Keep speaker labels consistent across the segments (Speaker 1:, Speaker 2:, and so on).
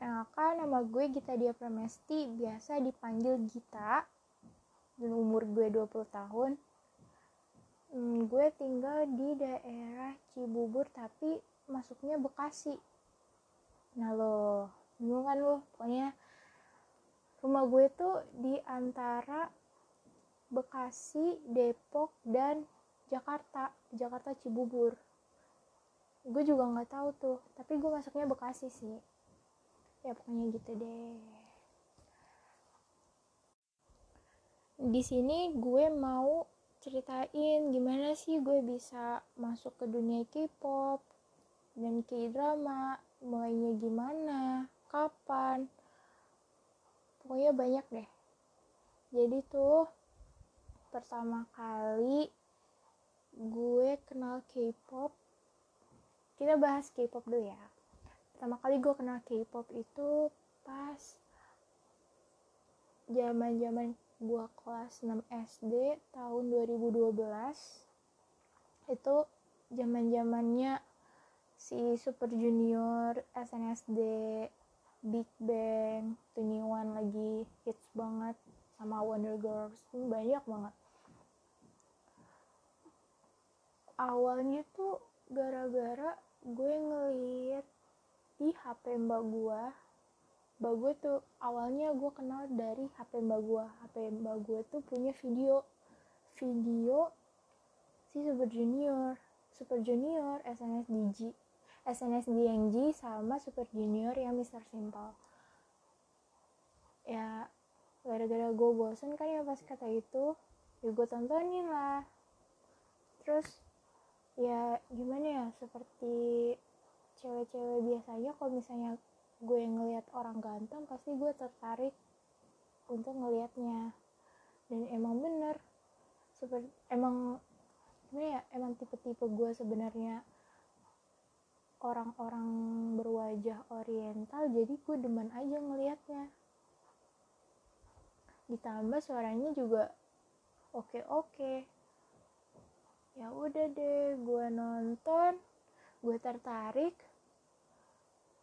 Speaker 1: Perkenalkan, nama gue Gita Dia Pramesti, biasa dipanggil Gita. Dan umur gue 20 tahun. Hmm, gue tinggal di daerah Cibubur, tapi masuknya Bekasi. Nah lo, bingung kan lo? Pokoknya rumah gue tuh di antara Bekasi, Depok, dan Jakarta. Jakarta Cibubur. Gue juga nggak tahu tuh, tapi gue masuknya Bekasi sih ya pokoknya gitu deh. Di sini gue mau ceritain gimana sih gue bisa masuk ke dunia K-pop dan K-drama mulainya gimana kapan. Pokoknya banyak deh. Jadi tuh pertama kali gue kenal K-pop kita bahas K-pop dulu ya pertama kali gue kenal K-pop itu pas zaman zaman gue kelas 6 SD tahun 2012 itu zaman zamannya si Super Junior, SNSD, Big Bang, Twenty One lagi hits banget sama Wonder Girls. Banyak banget. Awalnya tuh gara-gara gue ngeliat di HP mbak gua mbak gue tuh awalnya gue kenal dari HP mbak gua HP mbak gue tuh punya video video si Super Junior Super Junior SNSD SNSD sama Super Junior yang Mr. Simple ya gara-gara gue bosen kan ya pas kata itu ya gue tontonin lah terus ya gimana ya seperti cewek-cewek biasanya kalau misalnya gue ngelihat orang ganteng pasti gue tertarik untuk ngelihatnya. Dan emang bener seperti emang gimana ya emang tipe-tipe gue sebenarnya orang-orang berwajah oriental jadi gue demen aja ngelihatnya. Ditambah suaranya juga oke-oke. Ya udah deh gue nonton gue tertarik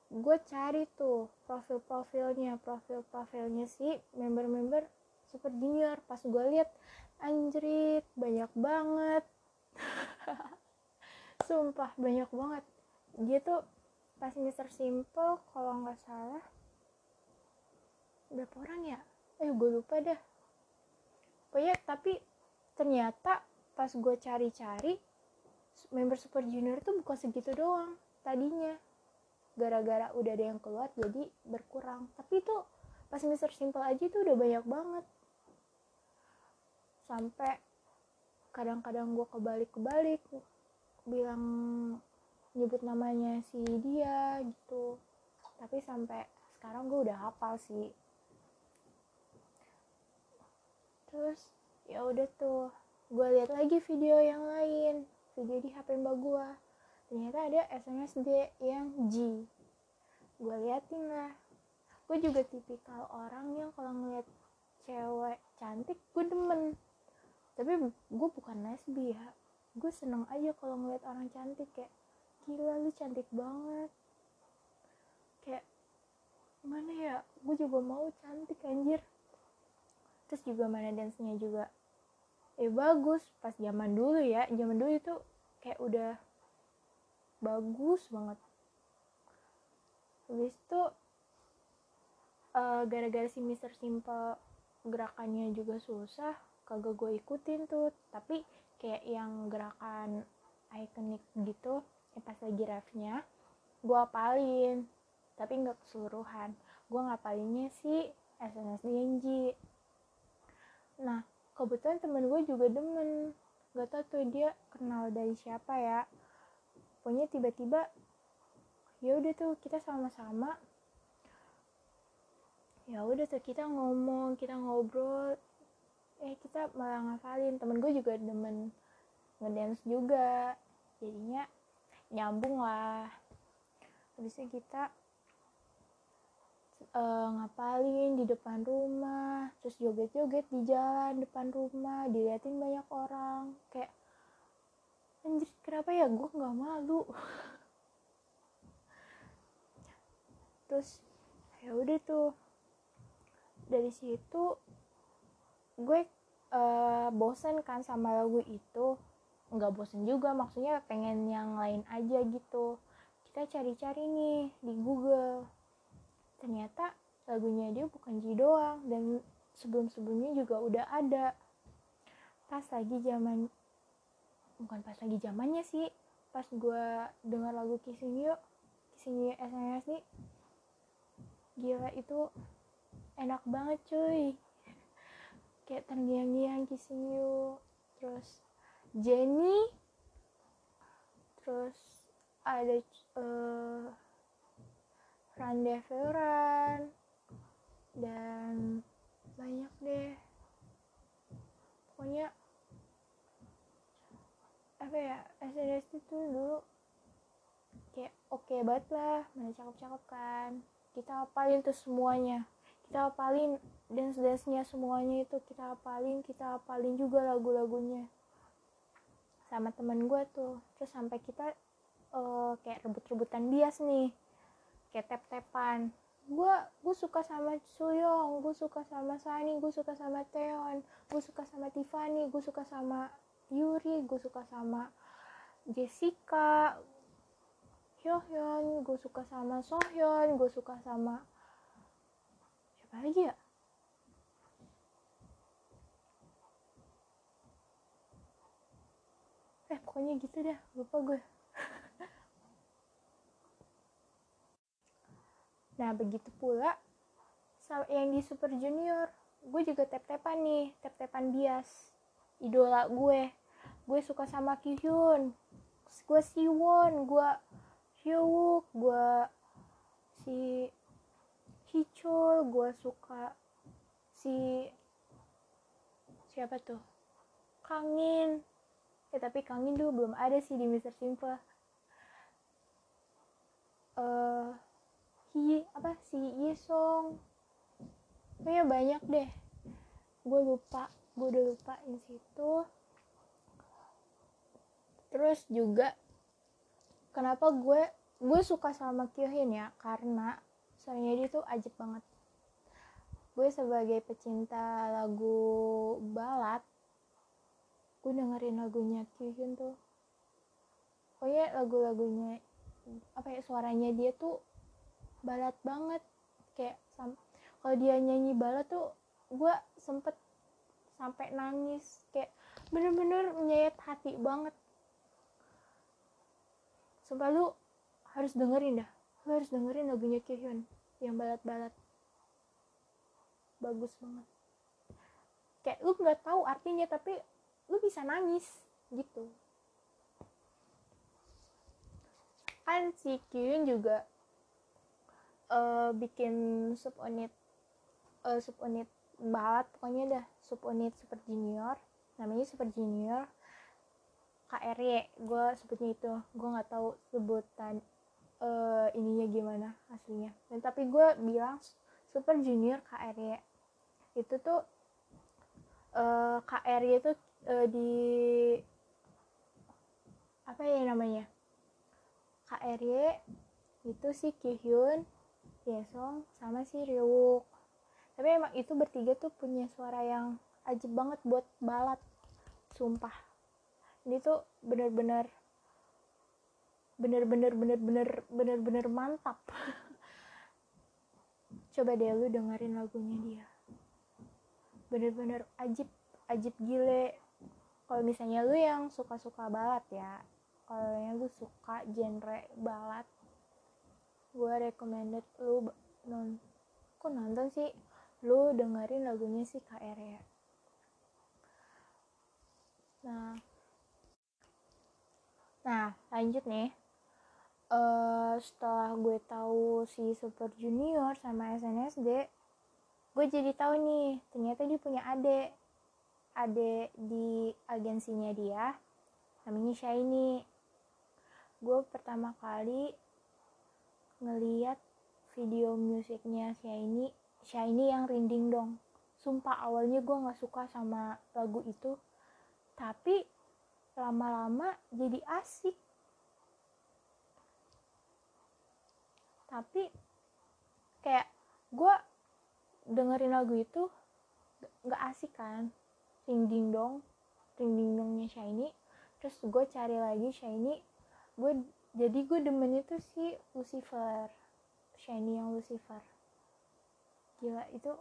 Speaker 1: gue cari tuh profil-profilnya. Profil-profilnya si member-member Super Junior. Pas gue lihat anjrit banyak banget. Sumpah banyak banget. Dia tuh pas Mister Simple kalau nggak salah berapa orang ya? Eh gue lupa dah pokoknya tapi ternyata pas gue cari-cari member Super Junior tuh bukan segitu doang tadinya gara-gara udah ada yang keluar jadi berkurang. Tapi itu pas Mister Simple aja tuh udah banyak banget. Sampai kadang-kadang gue kebalik-kebalik bilang nyebut namanya si dia gitu. Tapi sampai sekarang gue udah hafal sih. Terus ya udah tuh gue lihat lagi video yang lain video di HP mbak gue ternyata ada SNSD yang G. Gue liatin lah. Gue juga tipikal orang yang kalau ngeliat cewek cantik gue demen. Tapi gue bukan lesbi ya gue seneng aja kalau ngeliat orang cantik kayak gila lu cantik banget. Kayak mana ya? Gue juga mau cantik anjir. Terus juga mana dance-nya juga eh bagus. Pas zaman dulu ya zaman dulu itu kayak udah bagus banget. Habis itu uh, gara-gara si Mister Simple gerakannya juga susah kagak gue ikutin tuh. Tapi kayak yang gerakan ikonik gitu ya pas lagi refnya gue apalin. Tapi nggak keseluruhan. Gue ngapalinnya si SNSD nah kebetulan temen gue juga demen. Gak tau tuh dia kenal dari siapa ya pokoknya tiba-tiba ya udah tuh kita sama-sama. Ya udah tuh kita ngomong kita ngobrol. Eh kita malah ngafalin. Temen gue juga demen ngedance juga. Jadinya nyambung lah. Habisnya kita uh, ngapalin di depan rumah. Terus joget-joget di jalan depan rumah. Diliatin banyak orang. Kayak anjir kenapa ya? Gue nggak malu. Terus ya udah tuh. Dari situ gue uh, bosen kan sama lagu itu. Nggak bosen juga maksudnya pengen yang lain aja gitu. Kita cari-cari nih di Google. Ternyata lagunya dia bukan Ji doang dan sebelum-sebelumnya juga udah ada. Pas lagi zaman bukan pas lagi zamannya sih pas gue dengar lagu Kissing You Kissing You SNSD gila itu enak banget cuy. Kayak terngiang-ngiang Kissing You terus Jenny terus ada uh, Rande Veran dan banyak deh. Pokoknya apa ya SNSD tuh dulu kayak oke okay banget lah mana cakep-cakep kan. Kita hafalin tuh semuanya. Kita hafalin dance dance nya semuanya itu kita hafalin kita hafalin juga lagu-lagunya. Sama temen gue tuh. Terus sampai kita uh, kayak rebut-rebutan bias nih. Kayak tap-tapan. Gue gue suka sama Suyong gue suka sama Sani gue suka sama Teon gue suka sama Tiffany gue suka sama Yuri gue suka sama Jessica Hyohyun gue suka sama Sohyun gue suka sama siapa lagi ya? Eh pokoknya gitu deh lupa gue Nah, begitu pula yang di Super Junior, gue juga tap-tapan nih, tap-tapan bias. Idola gue. Gue suka sama Kyuhyun. Gue Siwon, gue Hyewoo, gue si Hichul, gue suka si siapa tuh? Kangin. Eh tapi Kangin dulu belum ada sih di Mr. Simple. Eh uh, Hi apa si Yisong pokoknya banyak deh gue lupa gue udah lupa di situ. Terus juga kenapa gue gue suka sama Kyohin ya? Karena soalnya dia tuh ajib banget. Gue sebagai pecinta lagu balad gue dengerin lagunya Kyohin tuh. Pokoknya lagu-lagunya apa ya suaranya dia tuh balat banget. Kayak kalau dia nyanyi balat tuh gue sempet sampai nangis. Kayak bener-bener menyayat hati banget. Sumpah lu harus dengerin dah. Lu harus dengerin lagunya Kyuhyun yang balat-balat. Bagus banget. Kayak lu nggak tahu artinya tapi lu bisa nangis gitu. Kan si Kyuhyun juga uh, bikin subunit uh, subunit balat pokoknya dah subunit super junior. Namanya super junior. KRY gue sebutnya itu. Gue nggak tahu sebutan uh, ininya gimana aslinya. Dan tapi gue bilang super junior KRY itu tuh uh, KRY itu uh, di apa ya namanya? KRY itu si Kihyun Yesong sama si Ryuk tapi emang itu bertiga tuh punya suara yang ajib banget buat balad sumpah. Ini tuh bener-bener bener-bener bener-bener bener-bener mantap. Coba deh lu dengerin lagunya dia. Bener-bener ajib ajib gile. Kalau misalnya lu yang suka-suka balad ya kalau yang gue suka genre balad gue recommended lu non kok nonton sih lu dengerin lagunya si KR ya nah. Nah lanjut nih. Uh, setelah gue tahu si Super Junior sama SNSD gue jadi tahu nih ternyata dia punya adik. Adik di agensinya dia namanya Shiny gue pertama kali ngeliat video musiknya Shiny Shiny yang rinding dong. Sumpah awalnya gue nggak suka sama lagu itu. Tapi lama-lama jadi asik. Tapi kayak gue dengerin lagu itu nggak asik kan? Ring ding dong ring ding dongnya shiny. Terus gue cari lagi shiny. Gue jadi gue demen itu si Lucifer. Shiny yang Lucifer gila itu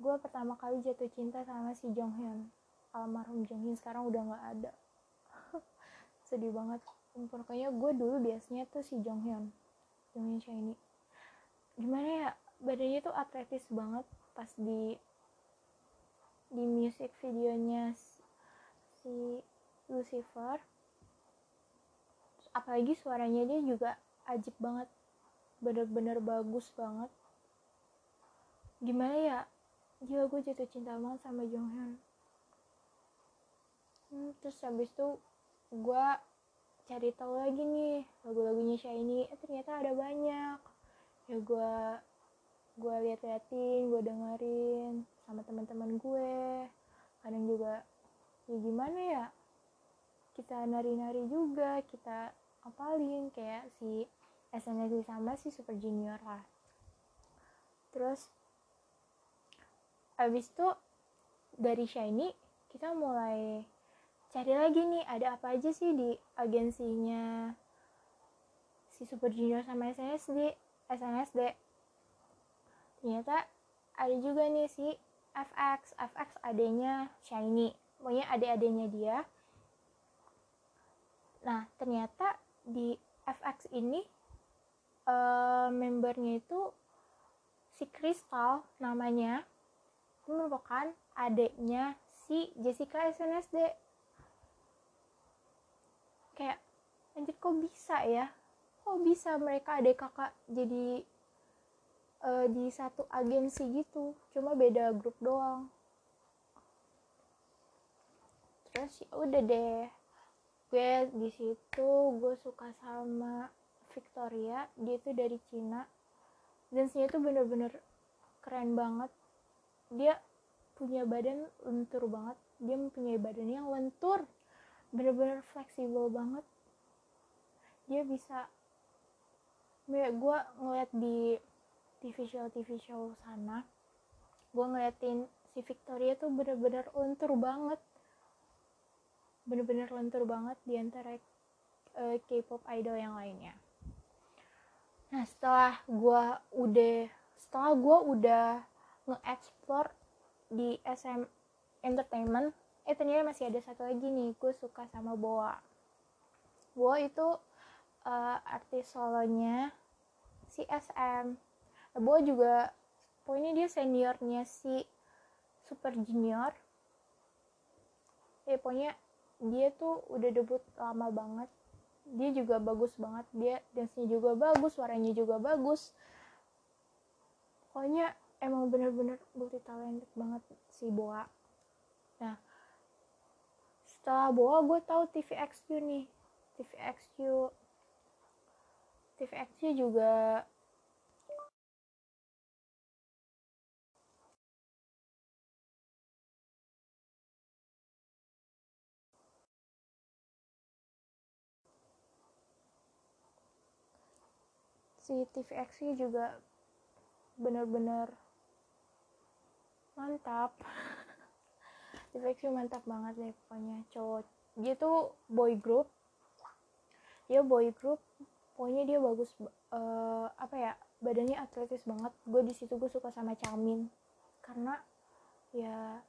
Speaker 1: gue pertama kali jatuh cinta sama si Jong Hyun almarhum Jong Hyun sekarang udah nggak ada. Sedih banget. Pokoknya gue dulu biasanya tuh si Jong Hyun Jong Hyun shiny. Gimana ya badannya tuh atletis banget pas di di music videonya si Lucifer. Apalagi suaranya dia juga ajib banget. Bener-bener bagus banget gimana ya? Gila gue jatuh cinta banget sama Jong Hyun hmm, terus habis itu gue cari tahu lagi nih lagu-lagunya Shiny. Eh, ternyata ada banyak. Ya gue gue liat-liatin gue dengerin sama teman-teman gue. Kadang juga ya gimana ya? Kita nari-nari juga kita apalin kayak si SNSD sama si Super Junior lah. Terus abis itu dari Shiny kita mulai cari lagi nih ada apa aja sih di agensinya si Super Junior sama SNSD SNSD ternyata ada juga nih si FX FX adanya Shiny. Pokoknya adik-adiknya dia. Nah ternyata di FX ini uh, membernya itu si Crystal namanya merupakan adiknya si Jessica SNSD kayak anjir kok bisa ya? Kok bisa mereka adik kakak jadi uh, di satu agensi gitu? Cuma beda grup doang. Terus ya udah deh. Gue di situ gue suka sama Victoria. Dia tuh dari Cina. Dance-nya tuh bener-bener keren banget dia punya badan lentur banget. Dia mempunyai badan yang lentur. Bener-bener fleksibel banget. Dia bisa gue ngeliat di TV show TV show sana gue ngeliatin si Victoria tuh bener-bener lentur banget. Bener-bener lentur banget di antara uh, K-pop idol yang lainnya. Nah setelah gue udah setelah gue udah nge-explore di SM Entertainment eh ternyata masih ada satu lagi nih gue suka sama Boa. Boa itu uh, artis solonya si SM Boa juga pokoknya dia seniornya si Super Junior. Ya pokoknya dia tuh udah debut lama banget. Dia juga bagus banget dia dance-nya juga bagus suaranya juga bagus. Pokoknya emang bener-bener multi talented banget si Boa. Nah setelah Boa gue tahu TVXQ nih. TVXQ TVXQ juga si TVX juga bener-bener mantap. TVX mantap banget deh pokoknya. Cowok dia tuh boy group. Dia boy group pokoknya dia bagus uh, apa ya badannya atletis banget. Gue di situ gue suka sama Chamin karena ya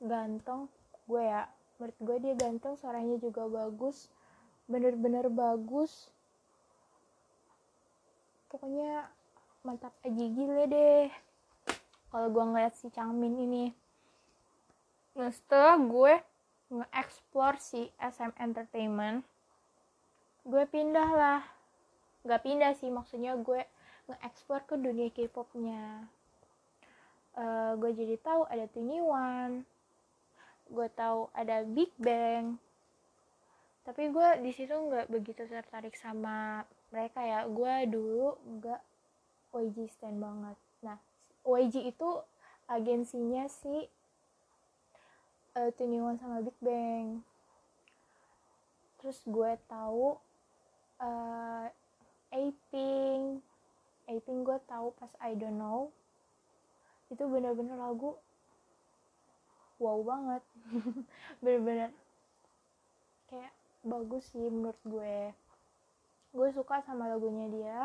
Speaker 1: ganteng. Gue ya menurut gue dia ganteng suaranya juga bagus bener-bener bagus. Pokoknya mantap. Aja gile deh kalau gue ngeliat si Changmin ini nah setelah gue nge-explore si SM Entertainment gue pindah lah. Gak pindah sih maksudnya gue nge-explore ke dunia K-popnya. Uh, gue jadi tahu ada One gue tahu ada Big Bang. Tapi gue di situ nggak begitu tertarik sama mereka ya. Gue dulu nggak YG stand banget YG itu agensinya si uh, sama Big Bang. Terus gue tahu uh, Aping. Aping gue tahu pas I don't know. Itu bener-bener lagu wow banget. Bener-bener kayak bagus sih menurut gue. Gue suka sama lagunya dia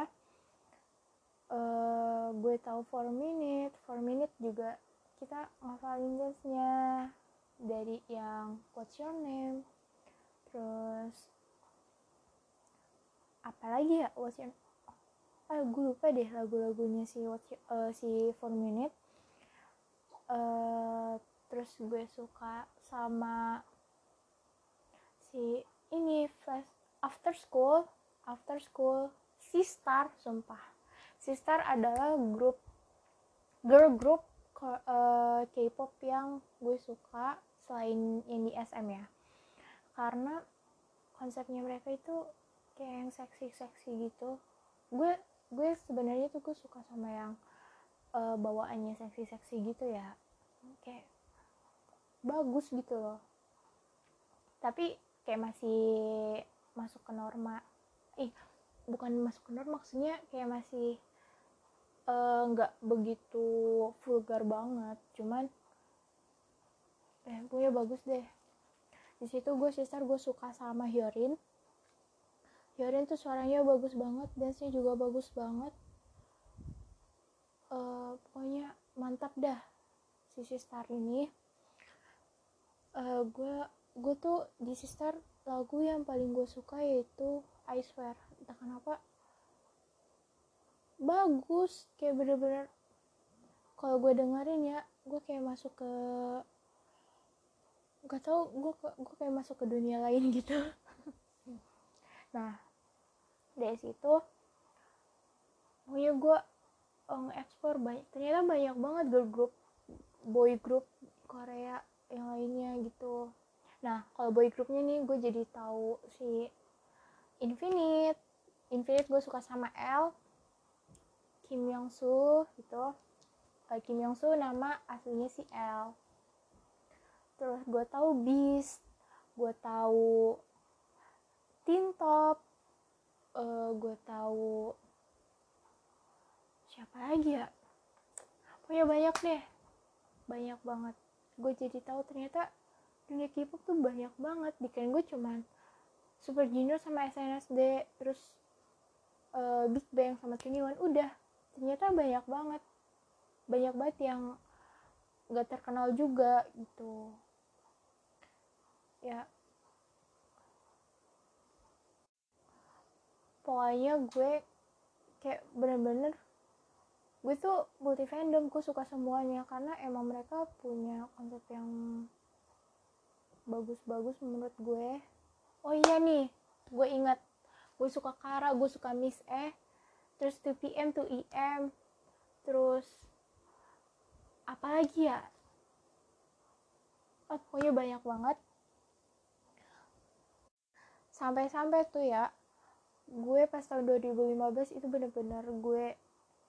Speaker 1: uh, gue tahu 4 minute 4 minute juga kita ngafalin dance-nya. Dari yang what's your name? Terus apalagi ya what's your ah gue lupa deh lagu-lagunya si what's your, uh, si 4 minute. Uh, terus gue suka sama si ini flash after school after school Sistar sumpah Sistar adalah grup girl group uh, K-pop yang gue suka selain yang di SM ya. Karena konsepnya mereka itu kayak yang seksi-seksi gitu. Gue gue sebenarnya tuh gue suka sama yang uh, bawaannya seksi-seksi gitu ya. Kayak bagus gitu loh. Tapi kayak masih masuk ke norma. Ih bukan masuk ke norma maksudnya kayak masih eh, nggak uh, begitu vulgar banget. Cuman eh punya bagus deh. Di situ gue sister gue suka sama Hyorin. Hyorin tuh suaranya bagus banget dance-nya juga bagus banget. Uh, pokoknya mantap dah si sister ini. Uh, gue gue tuh di sister lagu yang paling gue suka yaitu I swear. Entah kenapa bagus. Kayak bener-bener kalau gue dengerin ya gue kayak masuk ke gak tau gue gue kayak masuk ke dunia lain gitu. Nah dari situ pokoknya gue oh, nge-explore banyak ternyata banyak banget girl group boy group Korea yang lainnya gitu. Nah kalau boy groupnya nih gue jadi tahu si Infinite. Infinite gue suka sama L Kim Young Soo gitu. Uh, Kim Young Soo nama aslinya si L terus gue tahu Beast gue tahu Teen Top uh, gue tahu siapa lagi ya? Pokoknya banyak deh. Banyak banget. Gue jadi tahu ternyata dunia K-pop tuh banyak banget. Dikirain gue cuman Super Junior sama SNSD terus uh, Big Bang sama Twenty One. Udah ternyata banyak banget. Banyak banget yang gak terkenal juga gitu. Ya. Pokoknya gue kayak bener-bener gue tuh multi fandom gue suka semuanya. Karena emang mereka punya konsep yang bagus-bagus menurut gue. Oh iya nih gue ingat. Gue suka Kara gue suka Miss E terus 2PM 2EM terus apa lagi ya? Oh, pokoknya banyak banget. Sampai-sampai tuh ya gue pas tahun 2015 itu bener-bener gue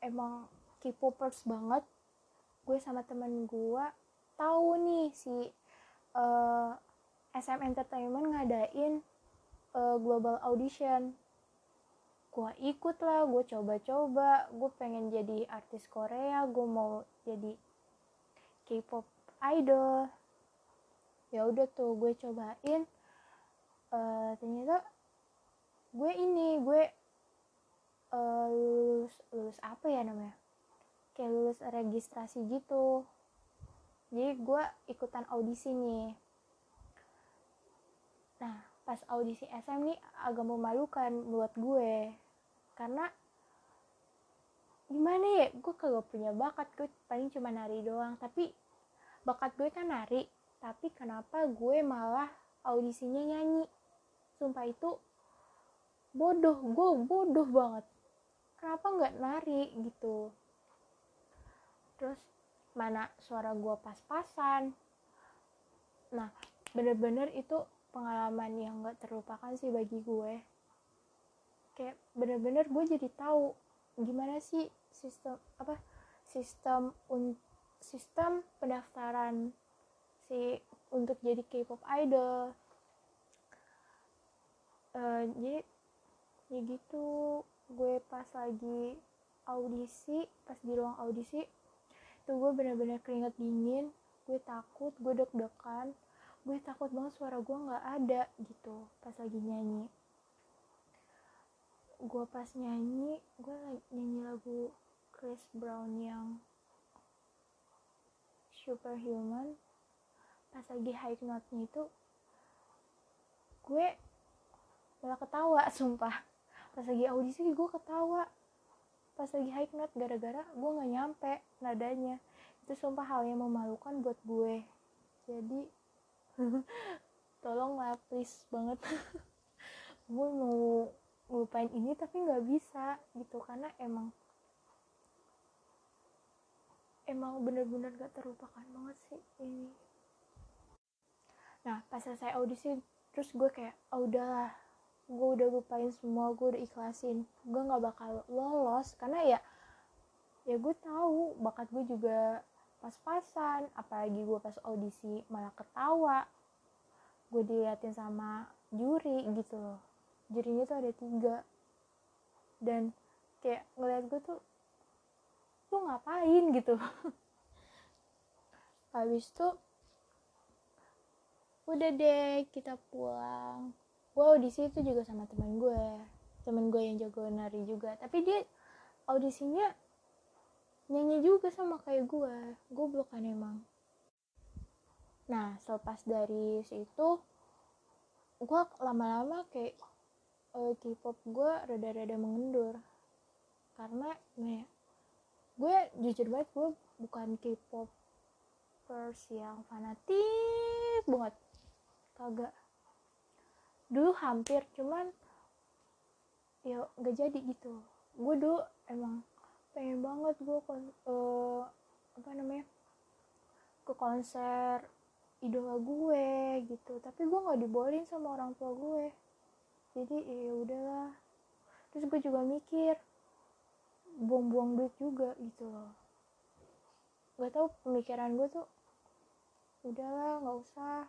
Speaker 1: emang K-popers banget. Gue sama temen gue tahu nih si uh, SM Entertainment ngadain uh, global audition gue ikut lah gue coba-coba gue pengen jadi artis Korea gue mau jadi K-pop idol. Ya udah tuh gue cobain. Uh, ternyata gue ini gue uh, lulus lulus apa ya namanya? Kayak lulus registrasi gitu. Jadi gue ikutan audisi nih. Nah pas audisi SM nih agak memalukan buat gue karena gimana ya gue kagak punya bakat gue paling cuma nari doang. Tapi bakat gue kan nari. Tapi kenapa gue malah audisinya nyanyi? Sumpah itu bodoh. Gue bodoh banget. Kenapa nggak nari gitu? Terus mana suara gue pas-pasan. Nah bener-bener itu pengalaman yang gak terlupakan sih bagi gue kayak bener-bener gue jadi tahu gimana sih sistem apa sistem un, sistem pendaftaran si untuk jadi K-pop idol. Uh, jadi ya gitu gue pas lagi audisi pas di ruang audisi itu gue bener-bener keringet dingin gue takut gue deg-degan gue takut banget suara gue nggak ada gitu pas lagi nyanyi gue pas nyanyi gue nyanyi lagu Chris Brown yang Superhuman. Pas lagi high note-nya itu gue malah ketawa sumpah. Pas lagi audisi gue ketawa. Pas lagi high note gara-gara gue nggak nyampe nadanya. Itu sumpah hal yang memalukan buat gue. Jadi tolong lah please banget. Gue mau ngelupain ini tapi nggak bisa gitu. Karena emang emang bener-bener gak terlupakan banget sih ini. Nah pas selesai audisi terus gue kayak oh udahlah gue udah lupain semua gue udah ikhlasin. Gue nggak bakal lolos. Karena ya ya gue tahu bakat gue juga pas-pasan apalagi gue pas audisi malah ketawa. Gue diliatin sama juri gitu loh jurinya tuh ada tiga. Dan kayak ngeliat gue tuh lu ngapain? gitu. Habis tuh udah deh kita pulang. Gue audisi itu juga sama teman gue teman gue yang jago nari juga. Tapi dia audisinya nyanyi juga sama kayak gue gue kan emang. Nah selepas dari situ gue lama-lama kayak uh, K-pop gue rada-rada mengendur. Karena nih gue jujur banget gue bukan K-popers yang fanatik banget. Kagak. Dulu hampir cuman ya gak jadi gitu. Gue dulu emang pengen banget gue kon uh, apa namanya ke konser idola gue gitu. Tapi gue nggak dibolehin sama orang tua gue jadi ya udahlah. Terus gue juga mikir buang-buang duit juga gitu loh. Gak tau pemikiran gue tuh udahlah nggak usah.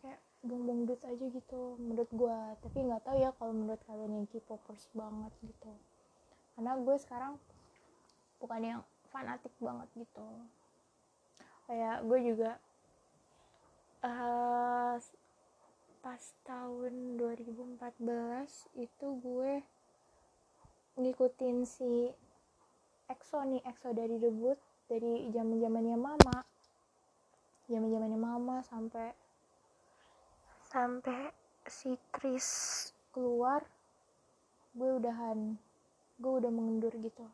Speaker 1: Kayak buang-buang duit aja gitu menurut gue tapi nggak tahu ya kalau menurut kalian yang K-popers banget gitu. Karena gue sekarang bukan yang fanatik banget gitu. Kayak gue juga uh, pas tahun 2014 itu gue ngikutin si EXO nih EXO dari debut dari zaman zamannya mama. Zaman zamannya mama sampai sampai si Chris keluar gue udahan gue udah mengundur gitu.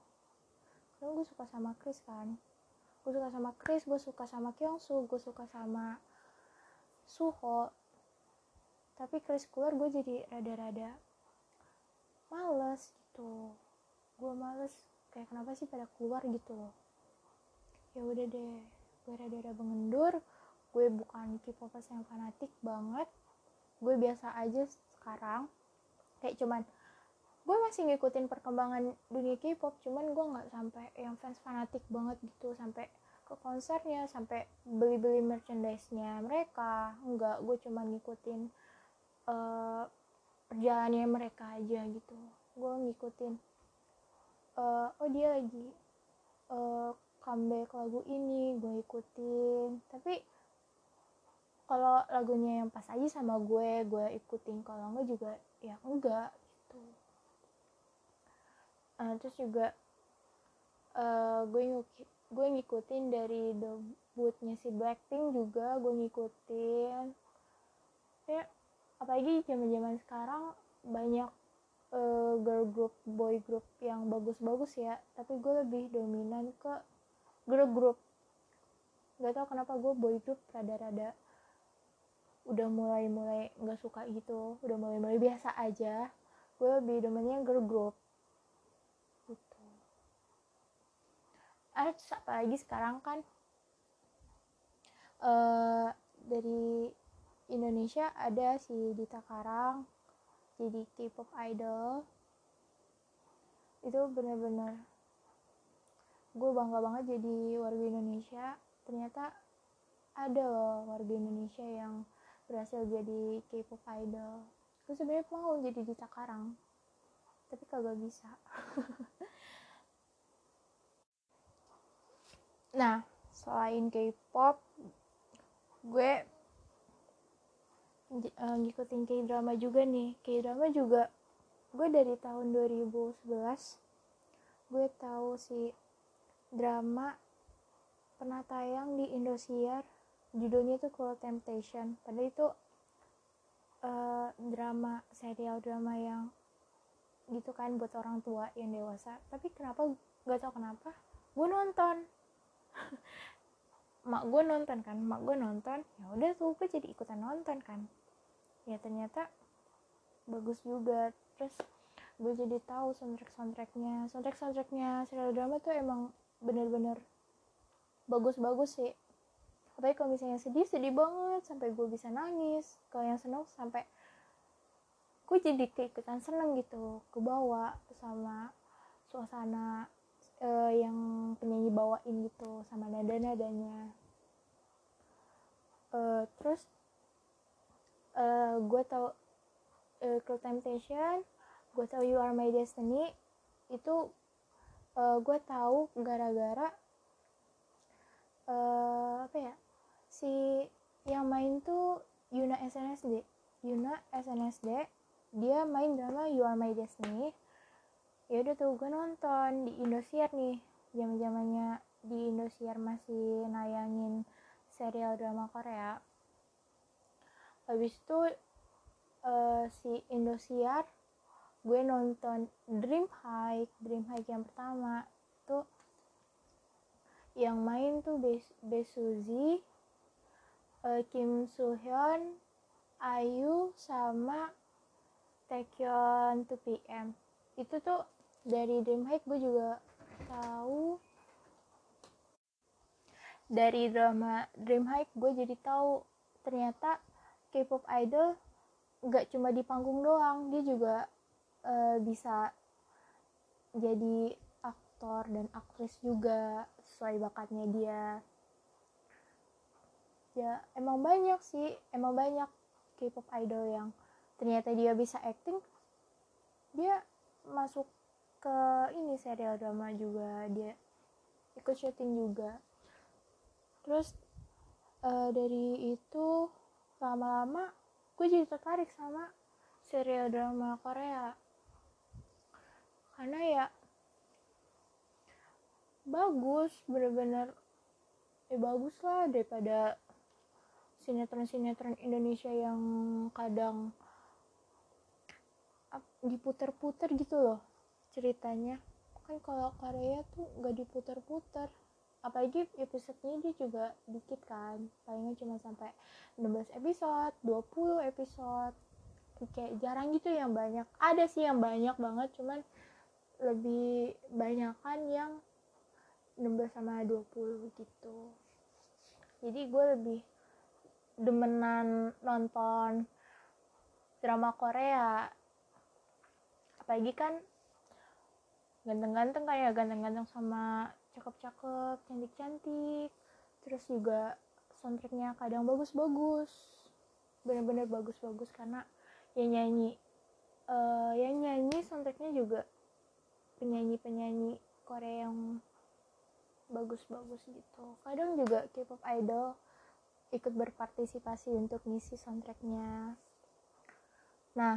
Speaker 1: Karena gue suka sama Chris kan. Gue suka sama Chris gue suka sama Kyungsu gue suka sama Suho tapi Chris keluar gue jadi rada-rada males gitu. Gue males kayak kenapa sih pada keluar gitu loh. Ya udah deh gue rada-rada mengendur gue bukan K-popers yang fanatik banget gue biasa aja sekarang. Kayak cuman gue masih ngikutin perkembangan dunia K-pop cuman gue nggak sampai yang fans fanatik banget gitu sampai ke konsernya sampai beli-beli merchandise-nya mereka. Enggak gue cuma ngikutin uh, perjalanannya mereka aja gitu. Gue ngikutin. Uh, oh dia lagi uh, comeback lagu ini gue ikutin. Tapi kalau lagunya yang pas aja sama gue gue ikutin. Kalau enggak juga ya enggak gitu. Uh, terus juga uh, gue ngikutin gue ngikutin dari debutnya si Blackpink juga gue ngikutin. Ya apalagi zaman zaman sekarang banyak uh, girl group boy group yang bagus-bagus ya. Tapi gue lebih dominan ke girl group. Gak tau kenapa gue boy group rada-rada udah mulai-mulai nggak suka gitu. Udah mulai-mulai biasa aja. Gue lebih dominan girl group. Ah apalagi sekarang kan uh, dari Indonesia ada si Dita Karang jadi K-pop idol. Itu bener-bener gue bangga banget jadi warga Indonesia. Ternyata ada loh warga Indonesia yang berhasil jadi K-pop idol. Gue sebenarnya mau jadi Dita Karang tapi kagak bisa. Nah selain K-pop gue uh, ngikutin K-drama juga nih. K-drama juga gue dari tahun 2011 gue tahu si drama pernah tayang di Indosiar. Judulnya itu Cruel Temptation. Padahal itu uh, drama serial drama yang gitu kan buat orang tua yang dewasa. Tapi kenapa gak tau kenapa gue nonton. Mak gue nonton kan mak gue nonton ya udah tuh gue jadi ikutan nonton kan ya ternyata bagus juga. Terus gue jadi tahu soundtrack soundtracknya. Soundtrack soundtracknya serial drama tuh emang bener-bener bagus-bagus sih. Apalagi kalau misalnya sedih sedih banget sampai gue bisa nangis kalau yang seneng sampai gue jadi keikutan seneng gitu. Ke bawah sama suasana uh, yang penyanyi bawain gitu sama nada nadanya. Uh, terus uh, gue tau uh, Cruel Temptation gue tau You Are My Destiny itu uh, gue tahu gara-gara uh, apa ya si yang main tuh Yuna SNSD Yuna SNSD dia main drama You Are My Destiny. Ya udah tuh gue nonton di Indosiar nih zaman zamannya di Indosiar masih nayangin serial drama Korea habis itu uh, si Indosiar gue nonton Dream High Dream High yang pertama. Tuh yang main tuh Be Besuzi uh, Kim Soo Hyun Ayu sama Taekyon 2PM itu tuh dari Dream High gue juga tahu. Dari drama Dream High gue jadi tahu ternyata K-pop idol gak cuma di panggung doang dia juga uh, bisa jadi aktor dan aktris juga sesuai bakatnya dia. Ya emang banyak sih emang banyak K-pop idol yang ternyata dia bisa acting. Dia masuk ke ini serial drama juga dia ikut syuting juga. Terus uh, dari itu lama-lama gue jadi tertarik sama serial drama Korea. Karena ya bagus bener-bener ya bagus lah daripada sinetron-sinetron Indonesia yang kadang diputer-puter gitu loh ceritanya. Kan kalau Korea tuh gak diputer-puter apalagi episodenya dia juga dikit kan. Palingnya cuma sampai 16 episode 20 episode. Kayak jarang gitu yang banyak. Ada sih yang banyak banget cuman lebih banyak kan yang 16 sama 20 gitu. Jadi gue lebih demenan nonton drama Korea. Apalagi kan ganteng-ganteng kayak ganteng-ganteng sama cakep-cakep cantik-cantik. Terus juga soundtracknya kadang bagus-bagus. Bener-bener bagus-bagus karena yang nyanyi uh, yang nyanyi soundtracknya juga penyanyi-penyanyi Korea yang bagus-bagus gitu. Kadang juga K-pop idol ikut berpartisipasi untuk ngisi soundtracknya. Nah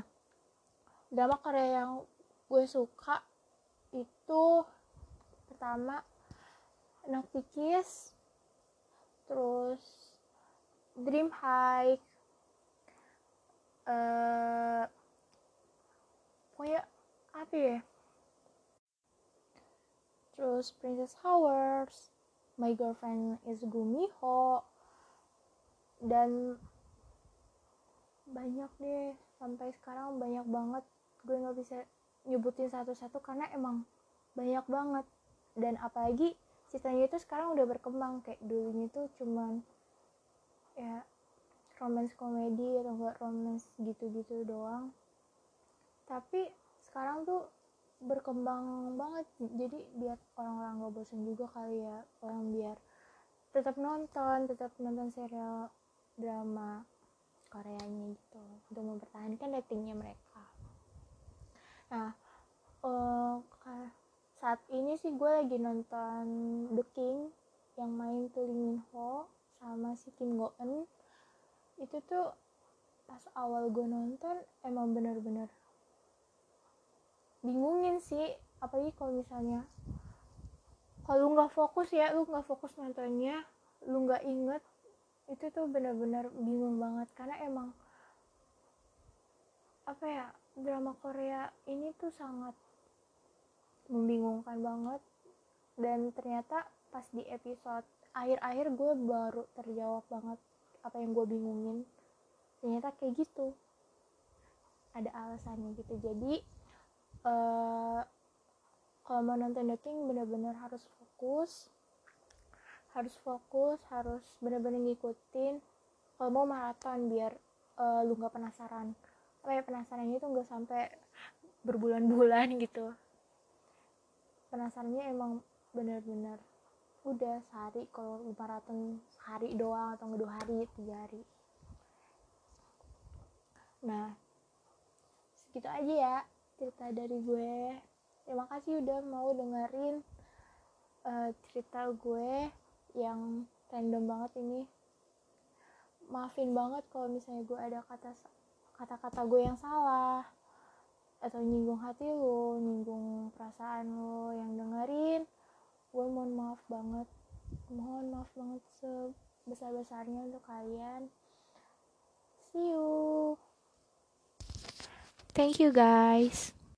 Speaker 1: drama Korea yang gue suka itu pertama Noctikis terus Dream High uh, pokoknya apa ya? Terus Princess Hours My Girlfriend is Gumiho dan banyak deh. Sampai sekarang banyak banget. Gue nggak bisa nyebutin satu-satu karena emang banyak banget. Dan apalagi ceritanya itu sekarang udah berkembang. Kayak dulunya tuh cuman ya romance komedi atau enggak romance gitu-gitu doang. Tapi sekarang tuh berkembang banget. Jadi biar orang-orang gak bosan juga kali ya orang biar tetap nonton tetap nonton serial drama Koreanya gitu untuk mempertahankan ratingnya mereka. Nah uh, saat ini sih gue lagi nonton The King yang main tuh Lee Min Ho sama si Kim Go Eun itu tuh pas awal gue nonton emang bener-bener bingungin sih. Apalagi kalau misalnya kalau nggak fokus ya lu nggak fokus nontonnya lu nggak inget itu tuh bener-bener bingung banget. Karena emang apa ya drama Korea ini tuh sangat membingungkan banget. Dan ternyata pas di episode akhir-akhir gue baru terjawab banget apa yang gue bingungin. Ternyata kayak gitu. Ada alasannya gitu. Jadi uh, kalau mau nonton The King bener-bener harus fokus. Harus fokus harus bener-bener ngikutin. Kalau mau maraton biar uh, lu nggak penasaran. Apa ya penasarannya itu nggak sampai berbulan-bulan gitu penasarannya emang bener-bener udah sehari kalau maraton sehari doang atau dua hari tiga hari. Nah segitu aja ya cerita dari gue. Terima kasih udah mau dengerin uh, cerita gue yang random banget ini. Maafin banget kalau misalnya gue ada kata kata-kata gue yang salah atau nyinggung hati lo nyinggung perasaan lo yang dengerin gue mohon maaf banget. Mohon maaf banget sebesar besarnya untuk kalian. See you. Thank you guys